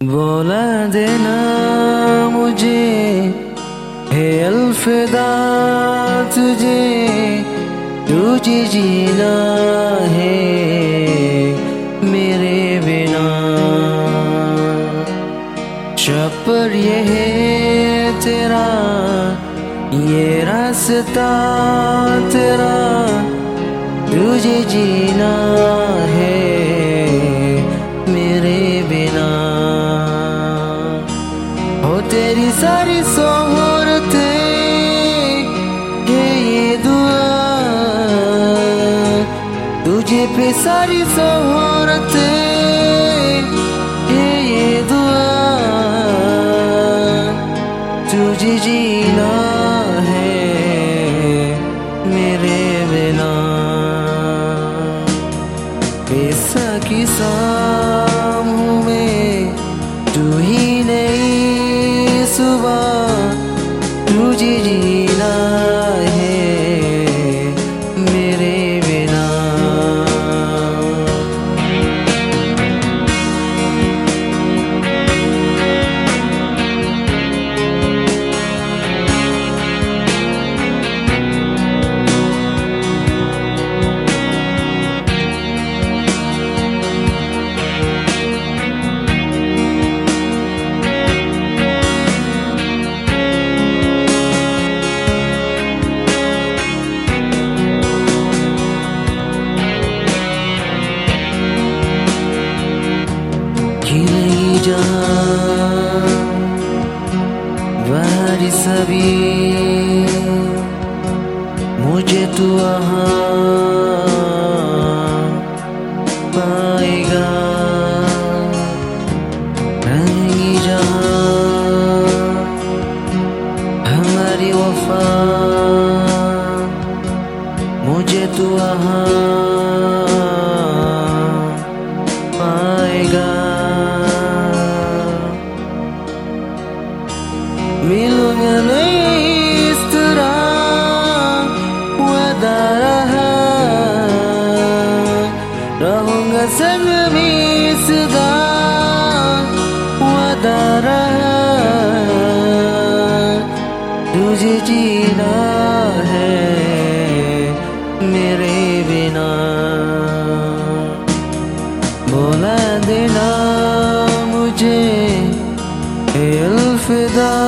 بولا دینا مجھے ہے الفدا تجھے تجھے جی جینا ہے میرے بنا۔ شپر یہ ہے تیرا، یہ راستہ تیرا تجھے جی جینا ہے میرے بنا۔ تیری ساری سہولت یہ دعا۔ تجھے پہ ساری سہولت یہ دعا۔ تجھے جینا ہے میرے بنا پیسہ کی سام تجھے سبھی۔ مجھے تو پائے گا۔ رنگی ہماری وفا۔ مجھے تو ملوں گا نہیں اس طرح وعدہ رہا رہوں گا سب میں صدا وعدہ رہا تجھے جینا ہے میرے بنا۔ بولا دینا مجھے، اے الفدا۔